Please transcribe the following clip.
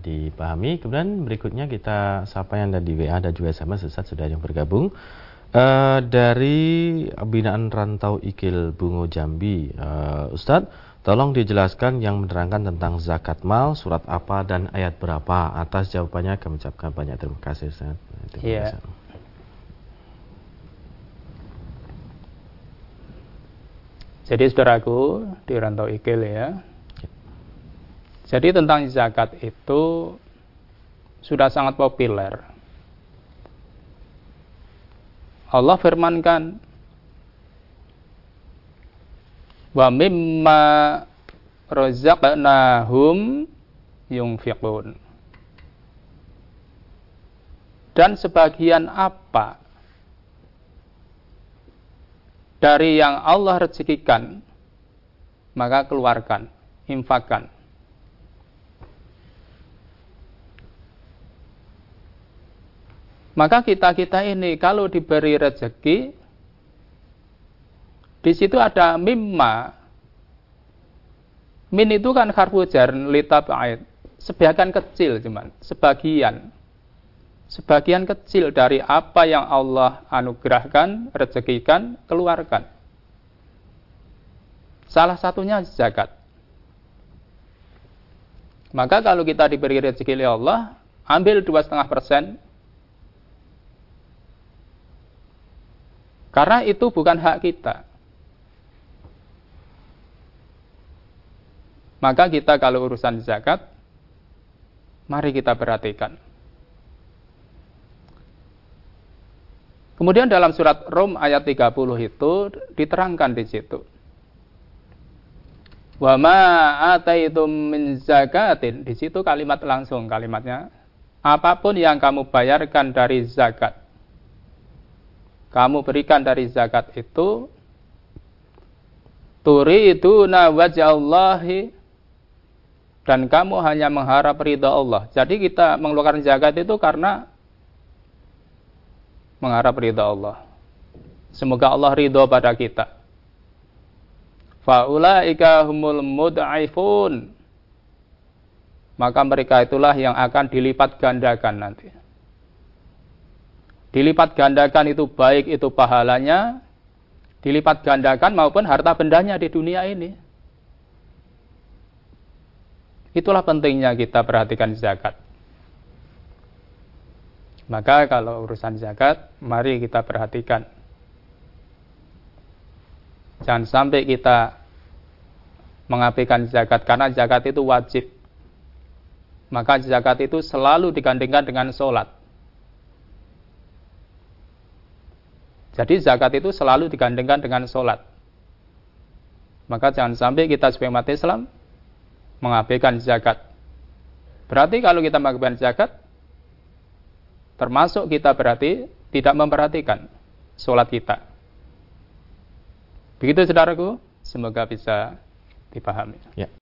dipahami. Kemudian berikutnya kita sapa yang ada di WA dan juga SMS Ustaz sudah yang bergabung. Uh, dari binaan rantau Ikil Bungo Jambi, uh, Ustadz, tolong dijelaskan yang menerangkan tentang zakat mal, surat apa dan ayat berapa. Atas jawabannya kami ucapkan banyak terima kasih Ustaz. Iya. Jadi saudaraku di rantau Ikil ya, jadi tentang zakat itu sudah sangat populer. Allah firmankan wa mimma razaqnahum yunfiqun. Dan sebagian apa dari yang Allah rezekikan maka keluarkan, infakkan. Maka kita-kita ini kalau diberi rezeki, di situ ada mimma. Min itu kan harfu jar litab'id. Sebagian kecil cuman, sebagian. Sebagian kecil dari apa yang Allah anugerahkan, rezekikan, keluarkan. Salah satunya zakat. Maka kalau kita diberi rezeki oleh Allah, ambil dua setengah persen Karena itu bukan hak kita. Maka kita kalau urusan zakat, mari kita perhatikan. Kemudian dalam surat Rom ayat 30 itu diterangkan di situ. Wa ma ataitum min zakatin. Di situ kalimat langsung kalimatnya. Apa pun yang kamu bayarkan dari zakat kamu berikan dari zakat itu turi itu wajallahi dan kamu hanya mengharap ridha Allah. Jadi kita mengeluarkan zakat itu karena mengharap ridha Allah. Semoga Allah ridho pada kita. Faulaika humul mud'aifun. Maka mereka itulah yang akan dilipat gandakan nanti. Dilipat gandakan itu baik itu pahalanya, dilipat gandakan maupun harta bendanya di dunia ini. Itulah pentingnya kita perhatikan zakat. Maka kalau urusan zakat, mari kita perhatikan. Jangan sampai kita mengabaikan zakat karena zakat itu wajib. Maka zakat itu selalu digandingkan dengan sholat. Jadi zakat itu selalu digandengkan dengan sholat. Maka jangan sampai kita sebagai umat Islam mengabaikan zakat. Berarti kalau kita mengabaikan zakat, termasuk kita berarti tidak memperhatikan sholat kita. Begitu saudaraku, semoga bisa dipahami. Ya.